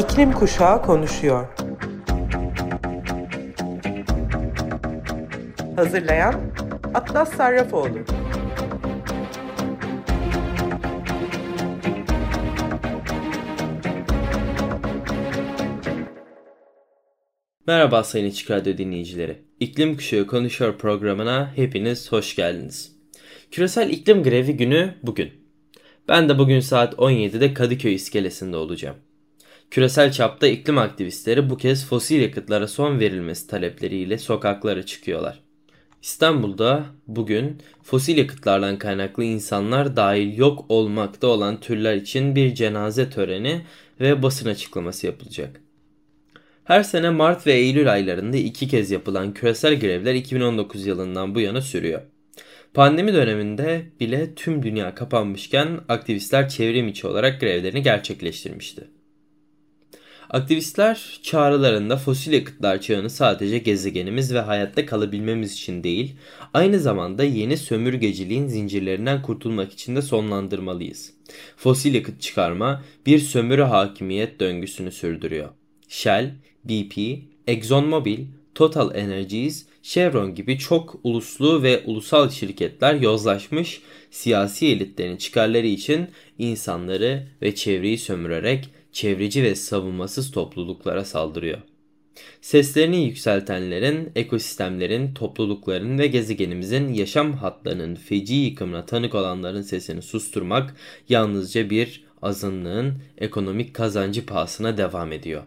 İklim Kuşağı konuşuyor. Hazırlayan Atlas Sarrafoğlu. Merhaba Sayın Açık Radyo dinleyicileri. İklim Kuşağı Konuşuyor programına hepiniz hoş geldiniz. Küresel İklim Grevi günü bugün. Ben de bugün saat 17'de Kadıköy iskelesinde olacağım. Küresel çapta iklim aktivistleri bu kez fosil yakıtlara son verilmesi talepleriyle sokaklara çıkıyorlar. İstanbul'da bugün fosil yakıtlardan kaynaklı insanlar dahil yok olmakta olan türler için bir cenaze töreni ve basın açıklaması yapılacak. Her sene Mart ve Eylül aylarında iki kez yapılan küresel grevler 2019 yılından bu yana sürüyor. Pandemi döneminde bile tüm dünya kapanmışken aktivistler çevrim içi olarak grevlerini gerçekleştirmişti. Aktivistler çağrılarında fosil yakıtlar çağını sadece gezegenimiz ve hayatta kalabilmemiz için değil, aynı zamanda yeni sömürgeciliğin zincirlerinden kurtulmak için de sonlandırmalıyız. Fosil yakıt çıkarma bir sömürü hakimiyet döngüsünü sürdürüyor. Shell, BP, ExxonMobil, Total Energies, Chevron gibi çok uluslu ve ulusal şirketler yozlaşmış siyasi elitlerin çıkarları için insanları ve çevreyi sömürerek çevreci ve savunmasız topluluklara saldırıyor. Seslerini yükseltenlerin, ekosistemlerin, toplulukların ve gezegenimizin yaşam hatlarının feci yıkımına tanık olanların sesini susturmak yalnızca bir azınlığın ekonomik kazancı pahasına devam ediyor.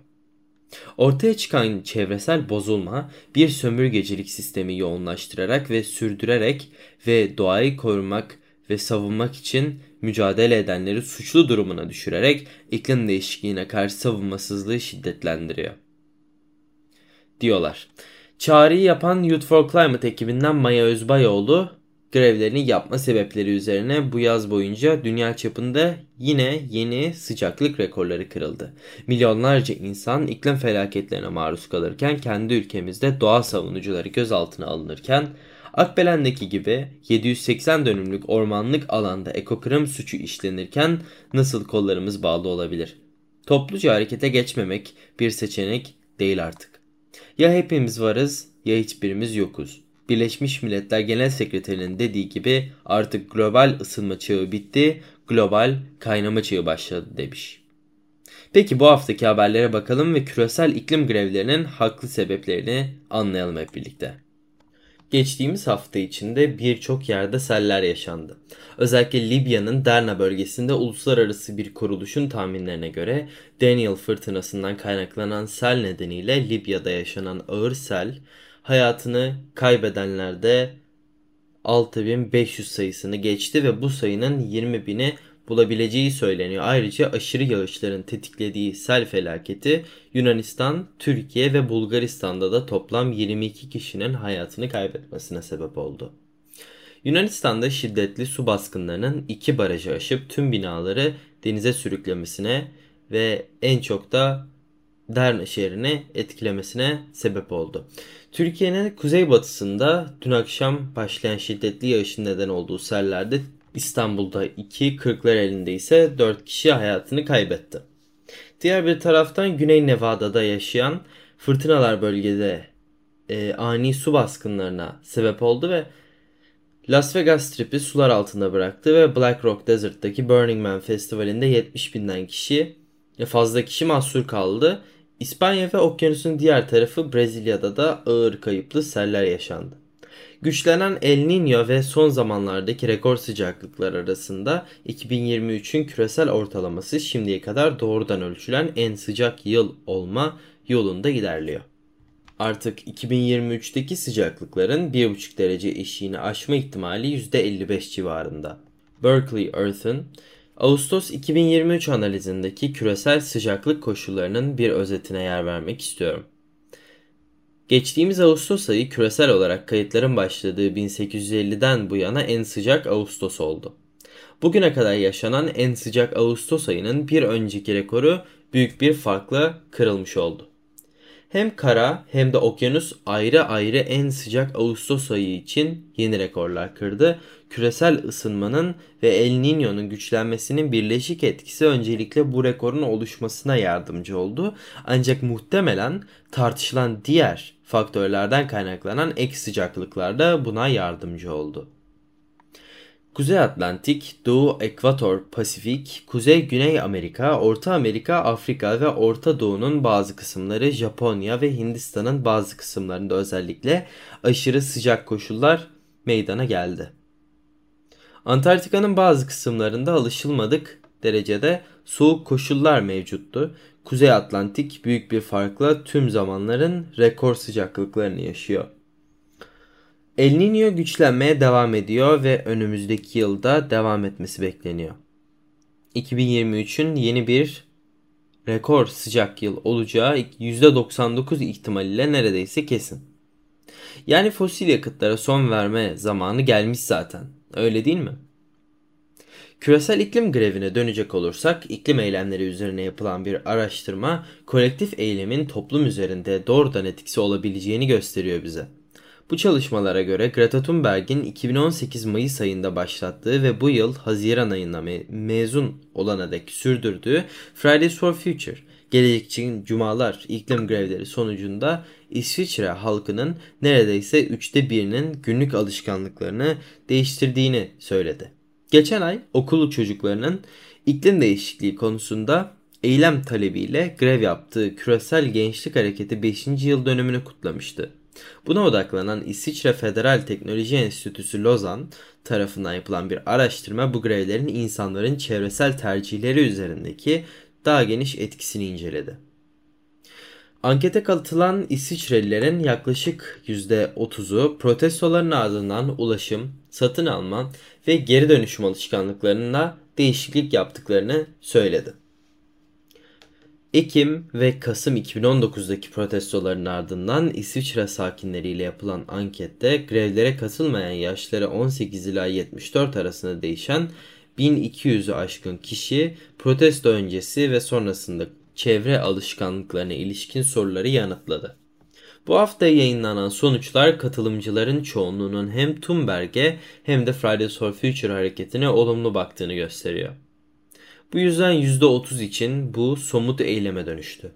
Ortaya çıkan çevresel bozulma bir sömürgecilik sistemi yoğunlaştırarak ve sürdürerek ve doğayı korumak ve savunmak için mücadele edenleri suçlu durumuna düşürerek iklim değişikliğine karşı savunmasızlığı şiddetlendiriyor. Diyorlar. Çağrıyı yapan Youth for Climate ekibinden Maya Özbayoğlu grevlerini yapma sebepleri üzerine bu yaz boyunca dünya çapında yine yeni sıcaklık rekorları kırıldı. Milyonlarca insan iklim felaketlerine maruz kalırken kendi ülkemizde doğa savunucuları gözaltına alınırken Akbelen'deki gibi 780 dönümlük ormanlık alanda ekokırım suçu işlenirken nasıl kollarımız bağlı olabilir? Topluca harekete geçmemek bir seçenek değil artık. Ya hepimiz varız ya hiçbirimiz yokuz. Birleşmiş Milletler Genel Sekreterinin dediği gibi artık global ısınma çağı bitti, global kaynama çağı başladı demiş. Peki bu haftaki haberlere bakalım ve küresel iklim grevlerinin haklı sebeplerini anlayalım hep birlikte. Geçtiğimiz hafta içinde birçok yerde seller yaşandı. Özellikle Libya'nın Derna bölgesinde uluslararası bir kuruluşun tahminlerine göre Daniel fırtınasından kaynaklanan sel nedeniyle Libya'da yaşanan ağır sel hayatını kaybedenlerde 6500 sayısını geçti ve bu sayının 20 bini bulabileceği söyleniyor. Ayrıca aşırı yağışların tetiklediği sel felaketi Yunanistan, Türkiye ve Bulgaristan'da da toplam 22 kişinin hayatını kaybetmesine sebep oldu. Yunanistan'da şiddetli su baskınlarının iki barajı aşıp tüm binaları denize sürüklemesine ve en çok da Derna şehrini etkilemesine sebep oldu. Türkiye'nin kuzeybatısında dün akşam başlayan şiddetli yağışın neden olduğu sellerde İstanbul'da 2, Kırklareli'nde ise 4 kişi hayatını kaybetti. Diğer bir taraftan Güney Nevada'da yaşayan fırtınalar bölgede e, ani su baskınlarına sebep oldu ve Las Vegas Strip'i sular altında bıraktı ve Black Rock Desert'taki Burning Man Festivali'nde 70 binden kişi fazla kişi mahsur kaldı. İspanya ve okyanusun diğer tarafı Brezilya'da da ağır kayıplı seller yaşandı. Güçlenen El Niño ve son zamanlardaki rekor sıcaklıklar arasında 2023'ün küresel ortalaması şimdiye kadar doğrudan ölçülen en sıcak yıl olma yolunda ilerliyor. Artık 2023'teki sıcaklıkların 1,5 derece eşiğini aşma ihtimali %55 civarında. Berkeley Earth'ın Ağustos 2023 analizindeki küresel sıcaklık koşullarının bir özetine yer vermek istiyorum. Geçtiğimiz Ağustos ayı küresel olarak kayıtların başladığı 1850'den bu yana en sıcak Ağustos oldu. Bugüne kadar yaşanan en sıcak Ağustos ayının bir önceki rekoru büyük bir farkla kırılmış oldu. Hem kara hem de okyanus ayrı ayrı en sıcak Ağustos ayı için yeni rekorlar kırdı. Küresel ısınmanın ve El Niño'nun güçlenmesinin birleşik etkisi öncelikle bu rekorun oluşmasına yardımcı oldu. Ancak muhtemelen tartışılan diğer faktörlerden kaynaklanan ek sıcaklıklar da buna yardımcı oldu. Kuzey Atlantik, Doğu Ekvator Pasifik, Kuzey Güney Amerika, Orta Amerika, Afrika ve Orta Doğu'nun bazı kısımları, Japonya ve Hindistan'ın bazı kısımlarında özellikle aşırı sıcak koşullar meydana geldi. Antarktika'nın bazı kısımlarında alışılmadık derecede soğuk koşullar mevcuttu. Kuzey Atlantik büyük bir farkla tüm zamanların rekor sıcaklıklarını yaşıyor. El Niño güçlenmeye devam ediyor ve önümüzdeki yılda devam etmesi bekleniyor. 2023'ün yeni bir rekor sıcak yıl olacağı %99 ihtimaliyle neredeyse kesin. Yani fosil yakıtlara son verme zamanı gelmiş zaten. Öyle değil mi? Küresel iklim grevine dönecek olursak iklim eylemleri üzerine yapılan bir araştırma kolektif eylemin toplum üzerinde doğrudan etkisi olabileceğini gösteriyor bize. Bu çalışmalara göre Greta Thunberg'in 2018 Mayıs ayında başlattığı ve bu yıl Haziran ayında me- mezun olana dek sürdürdüğü Fridays for Future, Gelecek için Cumalar iklim grevleri sonucunda İsviçre halkının neredeyse üçte birinin günlük alışkanlıklarını değiştirdiğini söyledi. Geçen ay okulu çocuklarının iklim değişikliği konusunda eylem talebiyle grev yaptığı Küresel Gençlik Hareketi 5. yıl dönümünü kutlamıştı. Buna odaklanan İsviçre Federal Teknoloji Enstitüsü Lozan tarafından yapılan bir araştırma bu grevlerin insanların çevresel tercihleri üzerindeki daha geniş etkisini inceledi. Ankete katılan İsviçrelilerin yaklaşık %30'u protestoların ardından ulaşım, satın alma ve geri dönüşüm alışkanlıklarına değişiklik yaptıklarını söyledi. Ekim ve Kasım 2019'daki protestoların ardından İsviçre sakinleriyle yapılan ankette grevlere katılmayan yaşları 18 ila 74 arasında değişen 1200'ü aşkın kişi protesto öncesi ve sonrasında çevre alışkanlıklarına ilişkin soruları yanıtladı. Bu hafta yayınlanan sonuçlar katılımcıların çoğunluğunun hem Thunberg'e hem de Fridays for Future hareketine olumlu baktığını gösteriyor. Bu yüzden %30 için bu somut eyleme dönüştü.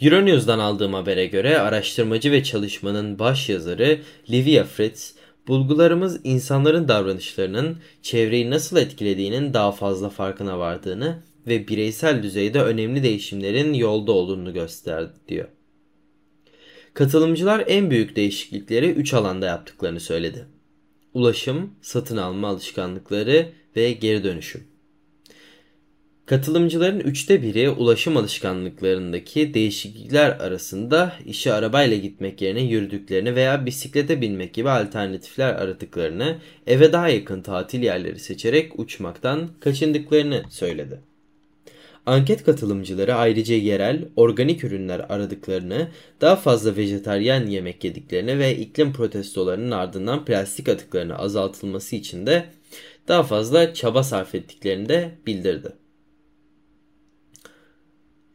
Euronews'dan aldığım habere göre araştırmacı ve çalışmanın baş yazarı Livia Fritz, bulgularımız insanların davranışlarının çevreyi nasıl etkilediğinin daha fazla farkına vardığını ve bireysel düzeyde önemli değişimlerin yolda olduğunu gösterdi diyor. Katılımcılar en büyük değişiklikleri 3 alanda yaptıklarını söyledi. Ulaşım, satın alma alışkanlıkları ve geri dönüşüm. Katılımcıların üçte biri ulaşım alışkanlıklarındaki değişiklikler arasında işe arabayla gitmek yerine yürüdüklerini veya bisiklete binmek gibi alternatifler aradıklarını, eve daha yakın tatil yerleri seçerek uçmaktan kaçındıklarını söyledi. Anket katılımcıları ayrıca yerel, organik ürünler aradıklarını, daha fazla vejetaryen yemek yediklerini ve iklim protestolarının ardından plastik atıklarını azaltılması için de daha fazla çaba sarf ettiklerini de bildirdi.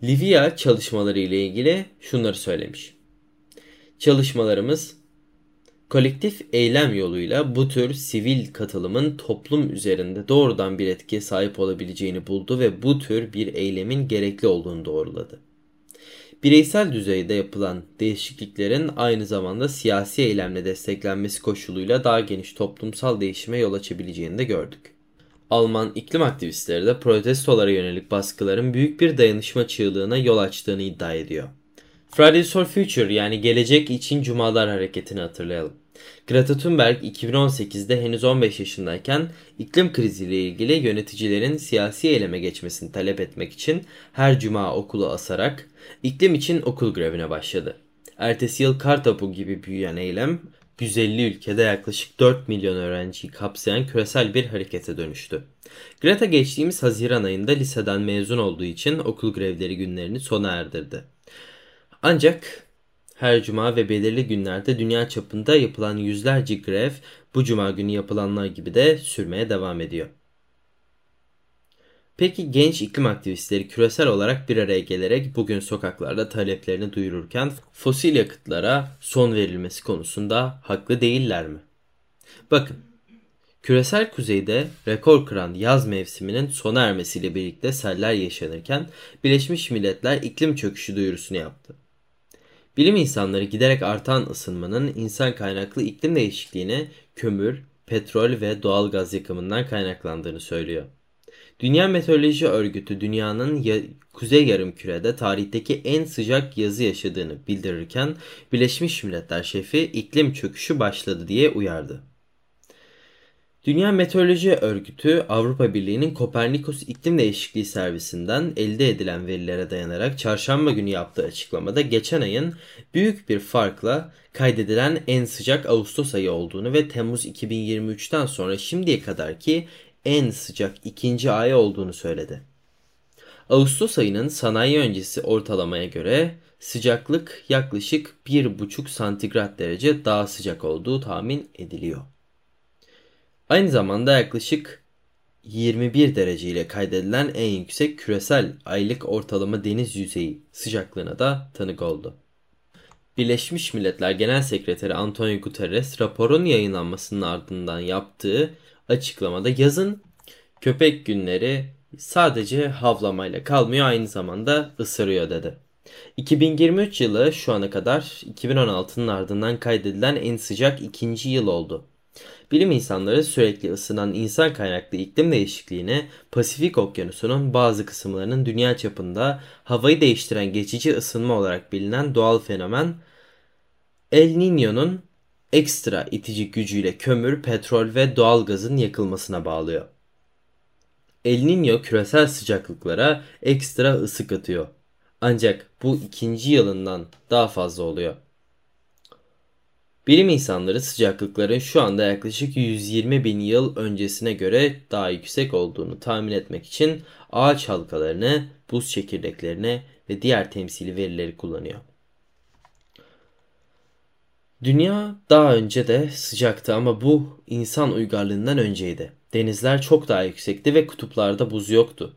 Livia çalışmaları ile ilgili şunları söylemiş. Çalışmalarımız kolektif eylem yoluyla bu tür sivil katılımın toplum üzerinde doğrudan bir etkiye sahip olabileceğini buldu ve bu tür bir eylemin gerekli olduğunu doğruladı. Bireysel düzeyde yapılan değişikliklerin aynı zamanda siyasi eylemle desteklenmesi koşuluyla daha geniş toplumsal değişime yol açabileceğini de gördük. Alman iklim aktivistleri de protestolara yönelik baskıların büyük bir dayanışma çığlığına yol açtığını iddia ediyor. Fridays for Future yani Gelecek için Cumalar Hareketi'ni hatırlayalım. Greta Thunberg 2018'de henüz 15 yaşındayken iklim kriziyle ilgili yöneticilerin siyasi eyleme geçmesini talep etmek için her cuma okulu asarak iklim için okul grevine başladı. Ertesi yıl Kartopu gibi büyüyen eylem 150 ülkede yaklaşık 4 milyon öğrenciyi kapsayan küresel bir harekete dönüştü. Greta geçtiğimiz Haziran ayında liseden mezun olduğu için okul grevleri günlerini sona erdirdi. Ancak her cuma ve belirli günlerde dünya çapında yapılan yüzlerce grev bu cuma günü yapılanlar gibi de sürmeye devam ediyor. Peki genç iklim aktivistleri küresel olarak bir araya gelerek bugün sokaklarda taleplerini duyururken fosil yakıtlara son verilmesi konusunda haklı değiller mi? Bakın, küresel kuzeyde rekor kıran yaz mevsiminin sona ermesiyle birlikte seller yaşanırken Birleşmiş Milletler iklim çöküşü duyurusunu yaptı. Bilim insanları giderek artan ısınmanın insan kaynaklı iklim değişikliğine kömür, petrol ve doğal gaz yakımından kaynaklandığını söylüyor. Dünya Meteoroloji Örgütü dünyanın ya kuzey yarımkürede tarihteki en sıcak yazı yaşadığını bildirirken Birleşmiş Milletler şefi iklim çöküşü başladı diye uyardı. Dünya Meteoroloji Örgütü Avrupa Birliği'nin Kopernikus İklim Değişikliği Servisinden elde edilen verilere dayanarak çarşamba günü yaptığı açıklamada geçen ayın büyük bir farkla kaydedilen en sıcak Ağustos ayı olduğunu ve Temmuz 2023'ten sonra şimdiye kadarki en sıcak ikinci ay olduğunu söyledi. Ağustos ayının sanayi öncesi ortalamaya göre sıcaklık yaklaşık 1,5 santigrat derece daha sıcak olduğu tahmin ediliyor. Aynı zamanda yaklaşık 21 derece ile kaydedilen en yüksek küresel aylık ortalama deniz yüzeyi sıcaklığına da tanık oldu. Birleşmiş Milletler Genel Sekreteri Antonio Guterres raporun yayınlanmasının ardından yaptığı açıklamada yazın köpek günleri sadece havlamayla kalmıyor aynı zamanda ısırıyor dedi. 2023 yılı şu ana kadar 2016'nın ardından kaydedilen en sıcak ikinci yıl oldu. Bilim insanları sürekli ısınan insan kaynaklı iklim değişikliğine Pasifik Okyanusu'nun bazı kısımlarının dünya çapında havayı değiştiren geçici ısınma olarak bilinen doğal fenomen El Niño'nun ekstra itici gücüyle kömür, petrol ve doğal gazın yakılmasına bağlıyor. El Niño küresel sıcaklıklara ekstra ısı katıyor. Ancak bu ikinci yılından daha fazla oluyor. Bilim insanları sıcaklıkların şu anda yaklaşık 120 bin yıl öncesine göre daha yüksek olduğunu tahmin etmek için ağaç halkalarını, buz çekirdeklerini ve diğer temsili verileri kullanıyor. Dünya daha önce de sıcaktı ama bu insan uygarlığından önceydi. Denizler çok daha yüksekti ve kutuplarda buz yoktu.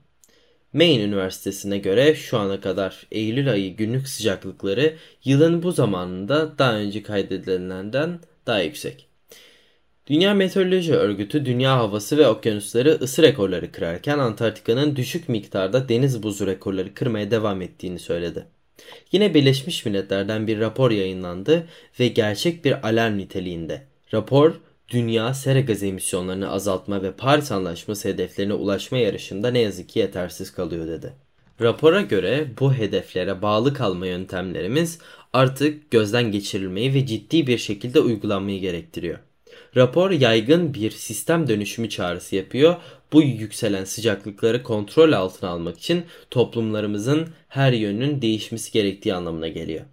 Maine Üniversitesi'ne göre şu ana kadar Eylül ayı günlük sıcaklıkları yılın bu zamanında daha önce kaydedilenden daha yüksek. Dünya Meteoroloji Örgütü dünya havası ve okyanusları ısı rekorları kırarken Antarktika'nın düşük miktarda deniz buzu rekorları kırmaya devam ettiğini söyledi. Yine Birleşmiş Milletler'den bir rapor yayınlandı ve gerçek bir alarm niteliğinde. Rapor, dünya sera gazı emisyonlarını azaltma ve Paris Anlaşması hedeflerine ulaşma yarışında ne yazık ki yetersiz kalıyor dedi. Rapora göre bu hedeflere bağlı kalma yöntemlerimiz artık gözden geçirilmeyi ve ciddi bir şekilde uygulanmayı gerektiriyor. Rapor yaygın bir sistem dönüşümü çağrısı yapıyor. Bu yükselen sıcaklıkları kontrol altına almak için toplumlarımızın her yönünün değişmesi gerektiği anlamına geliyor.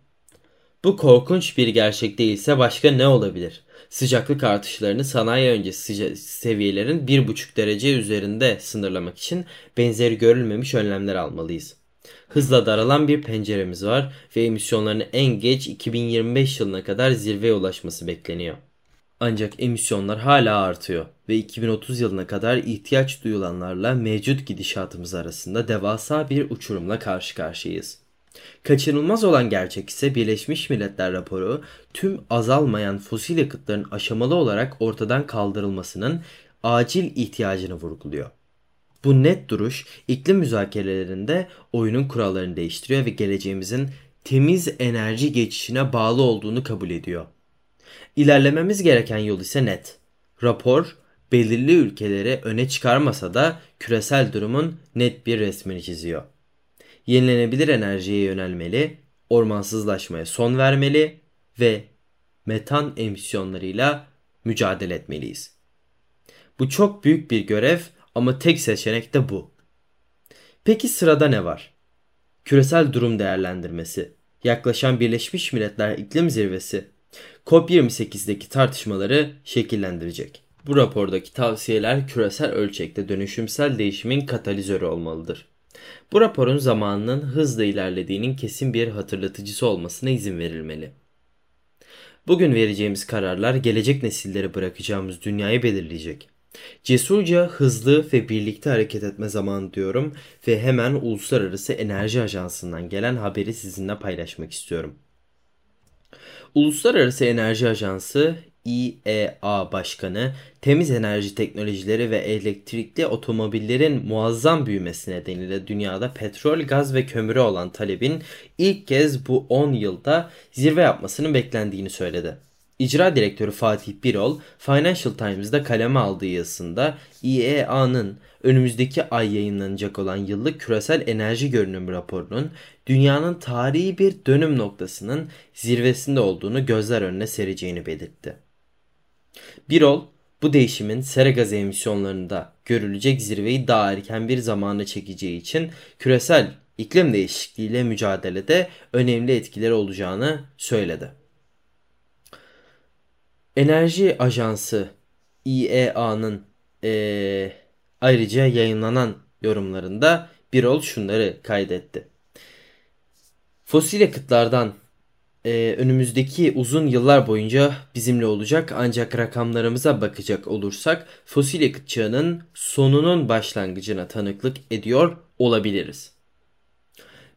Bu korkunç bir gerçek değilse başka ne olabilir? Sıcaklık artışlarını sanayi öncesi seviyelerin 1,5 derece üzerinde sınırlamak için benzeri görülmemiş önlemler almalıyız. Hızla daralan bir penceremiz var ve emisyonların en geç 2025 yılına kadar zirveye ulaşması bekleniyor. Ancak emisyonlar hala artıyor ve 2030 yılına kadar ihtiyaç duyulanlarla mevcut gidişatımız arasında devasa bir uçurumla karşı karşıyayız. Kaçınılmaz olan gerçek ise Birleşmiş Milletler raporu tüm azalmayan fosil yakıtların aşamalı olarak ortadan kaldırılmasının acil ihtiyacını vurguluyor. Bu net duruş iklim müzakerelerinde oyunun kurallarını değiştiriyor ve geleceğimizin temiz enerji geçişine bağlı olduğunu kabul ediyor. İlerlememiz gereken yol ise net. Rapor belirli ülkeleri öne çıkarmasa da küresel durumun net bir resmini çiziyor. Yenilenebilir enerjiye yönelmeli, ormansızlaşmaya son vermeli ve metan emisyonlarıyla mücadele etmeliyiz. Bu çok büyük bir görev ama tek seçenek de bu. Peki sırada ne var? Küresel durum değerlendirmesi, yaklaşan Birleşmiş Milletler İklim Zirvesi COP28'deki tartışmaları şekillendirecek. Bu rapordaki tavsiyeler küresel ölçekte dönüşümsel değişimin katalizörü olmalıdır. Bu raporun zamanının hızla ilerlediğinin kesin bir hatırlatıcısı olmasına izin verilmeli. Bugün vereceğimiz kararlar gelecek nesillere bırakacağımız dünyayı belirleyecek. Cesurca, hızlı ve birlikte hareket etme zamanı diyorum ve hemen Uluslararası Enerji Ajansı'ndan gelen haberi sizinle paylaşmak istiyorum. Uluslararası Enerji Ajansı IEA Başkanı temiz enerji teknolojileri ve elektrikli otomobillerin muazzam büyümesi nedeniyle dünyada petrol, gaz ve kömüre olan talebin ilk kez bu 10 yılda zirve yapmasının beklendiğini söyledi. İcra direktörü Fatih Birol, Financial Times'da kaleme aldığı yazısında IEA'nın önümüzdeki ay yayınlanacak olan yıllık küresel enerji görünüm raporunun dünyanın tarihi bir dönüm noktasının zirvesinde olduğunu gözler önüne sereceğini belirtti. Birol, bu değişimin sera gazı emisyonlarında görülecek zirveyi daha erken bir zamana çekeceği için küresel iklim değişikliğiyle mücadelede önemli etkileri olacağını söyledi. Enerji Ajansı IEA'nın e, ayrıca yayınlanan yorumlarında Birol şunları kaydetti. Fosil yakıtlardan e, önümüzdeki uzun yıllar boyunca bizimle olacak ancak rakamlarımıza bakacak olursak fosil yakıt çağının sonunun başlangıcına tanıklık ediyor olabiliriz.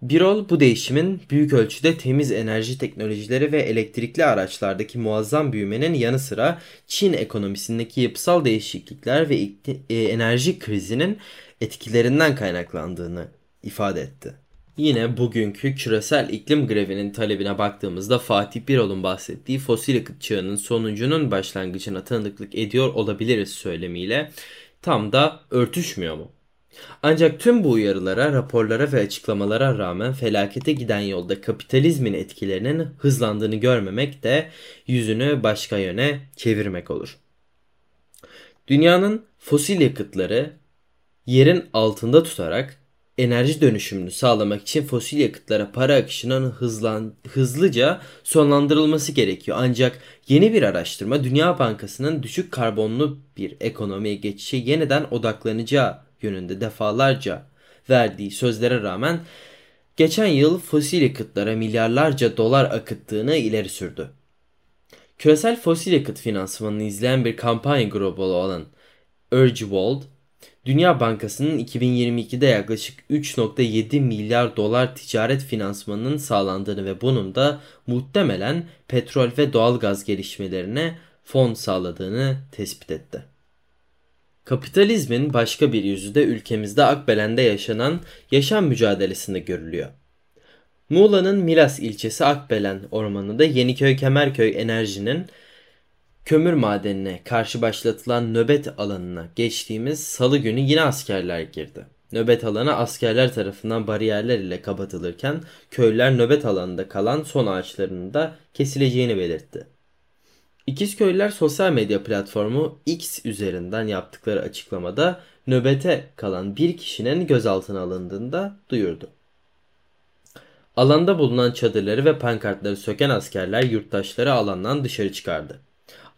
Birol bu değişimin büyük ölçüde temiz enerji teknolojileri ve elektrikli araçlardaki muazzam büyümenin yanı sıra Çin ekonomisindeki yapısal değişiklikler ve e, enerji krizinin etkilerinden kaynaklandığını ifade etti. Yine bugünkü küresel iklim grevinin talebine baktığımızda Fatih Birol'un bahsettiği fosil yakıt çağının sonucunun başlangıcına tanıklık ediyor olabiliriz söylemiyle tam da örtüşmüyor mu? Ancak tüm bu uyarılara, raporlara ve açıklamalara rağmen felakete giden yolda kapitalizmin etkilerinin hızlandığını görmemek de yüzünü başka yöne çevirmek olur. Dünyanın fosil yakıtları yerin altında tutarak enerji dönüşümünü sağlamak için fosil yakıtlara para akışının hızlan, hızlıca sonlandırılması gerekiyor. Ancak yeni bir araştırma Dünya Bankası'nın düşük karbonlu bir ekonomiye geçişe yeniden odaklanacağı yönünde defalarca verdiği sözlere rağmen geçen yıl fosil yakıtlara milyarlarca dolar akıttığını ileri sürdü. Küresel fosil yakıt finansmanını izleyen bir kampanya grubu olan Urge World, Dünya Bankası'nın 2022'de yaklaşık 3.7 milyar dolar ticaret finansmanının sağlandığını ve bunun da muhtemelen petrol ve doğalgaz gelişmelerine fon sağladığını tespit etti. Kapitalizmin başka bir yüzü de ülkemizde Akbelen'de yaşanan yaşam mücadelesinde görülüyor. Muğla'nın Milas ilçesi Akbelen ormanında Yeniköy Kemerköy Enerji'nin kömür madenine karşı başlatılan nöbet alanına geçtiğimiz salı günü yine askerler girdi. Nöbet alanı askerler tarafından bariyerler ile kapatılırken köylüler nöbet alanında kalan son ağaçlarının da kesileceğini belirtti. İkizköylüler sosyal medya platformu X üzerinden yaptıkları açıklamada nöbete kalan bir kişinin gözaltına alındığını da duyurdu. Alanda bulunan çadırları ve pankartları söken askerler yurttaşları alandan dışarı çıkardı.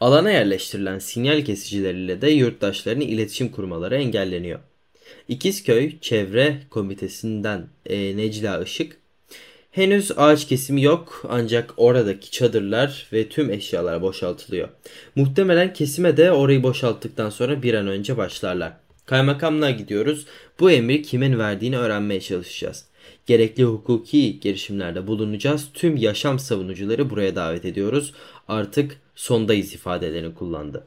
Alana yerleştirilen sinyal kesicileriyle de yurttaşların iletişim kurmaları engelleniyor. İkizköy Çevre Komitesi'nden e, Necla Işık, Henüz ağaç kesimi yok ancak oradaki çadırlar ve tüm eşyalar boşaltılıyor. Muhtemelen kesime de orayı boşalttıktan sonra bir an önce başlarlar. Kaymakamlığa gidiyoruz. Bu emri kimin verdiğini öğrenmeye çalışacağız. Gerekli hukuki girişimlerde bulunacağız. Tüm yaşam savunucuları buraya davet ediyoruz. Artık sondayız ifadelerini kullandı.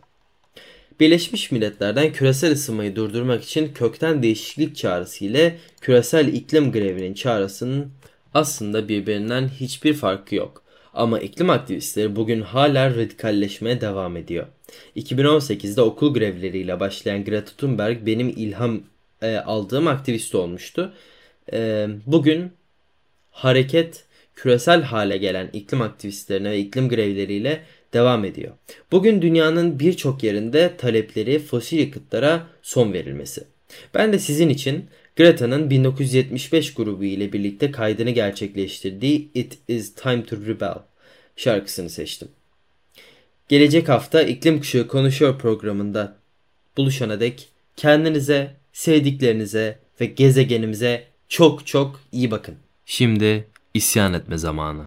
Birleşmiş Milletler'den küresel ısınmayı durdurmak için kökten değişiklik çağrısı ile küresel iklim grevinin çağrısının aslında birbirinden hiçbir farkı yok. Ama iklim aktivistleri bugün hala radikalleşmeye devam ediyor. 2018'de okul grevleriyle başlayan Greta Thunberg benim ilham e, aldığım aktivist olmuştu. E, bugün hareket küresel hale gelen iklim aktivistlerine ve iklim grevleriyle devam ediyor. Bugün dünyanın birçok yerinde talepleri fosil yakıtlara son verilmesi. Ben de sizin için Greta'nın 1975 grubu ile birlikte kaydını gerçekleştirdiği It Is Time to Rebel şarkısını seçtim. Gelecek hafta İklim Kuşağı Konuşuyor programında buluşana dek kendinize, sevdiklerinize ve gezegenimize çok çok iyi bakın. Şimdi isyan etme zamanı.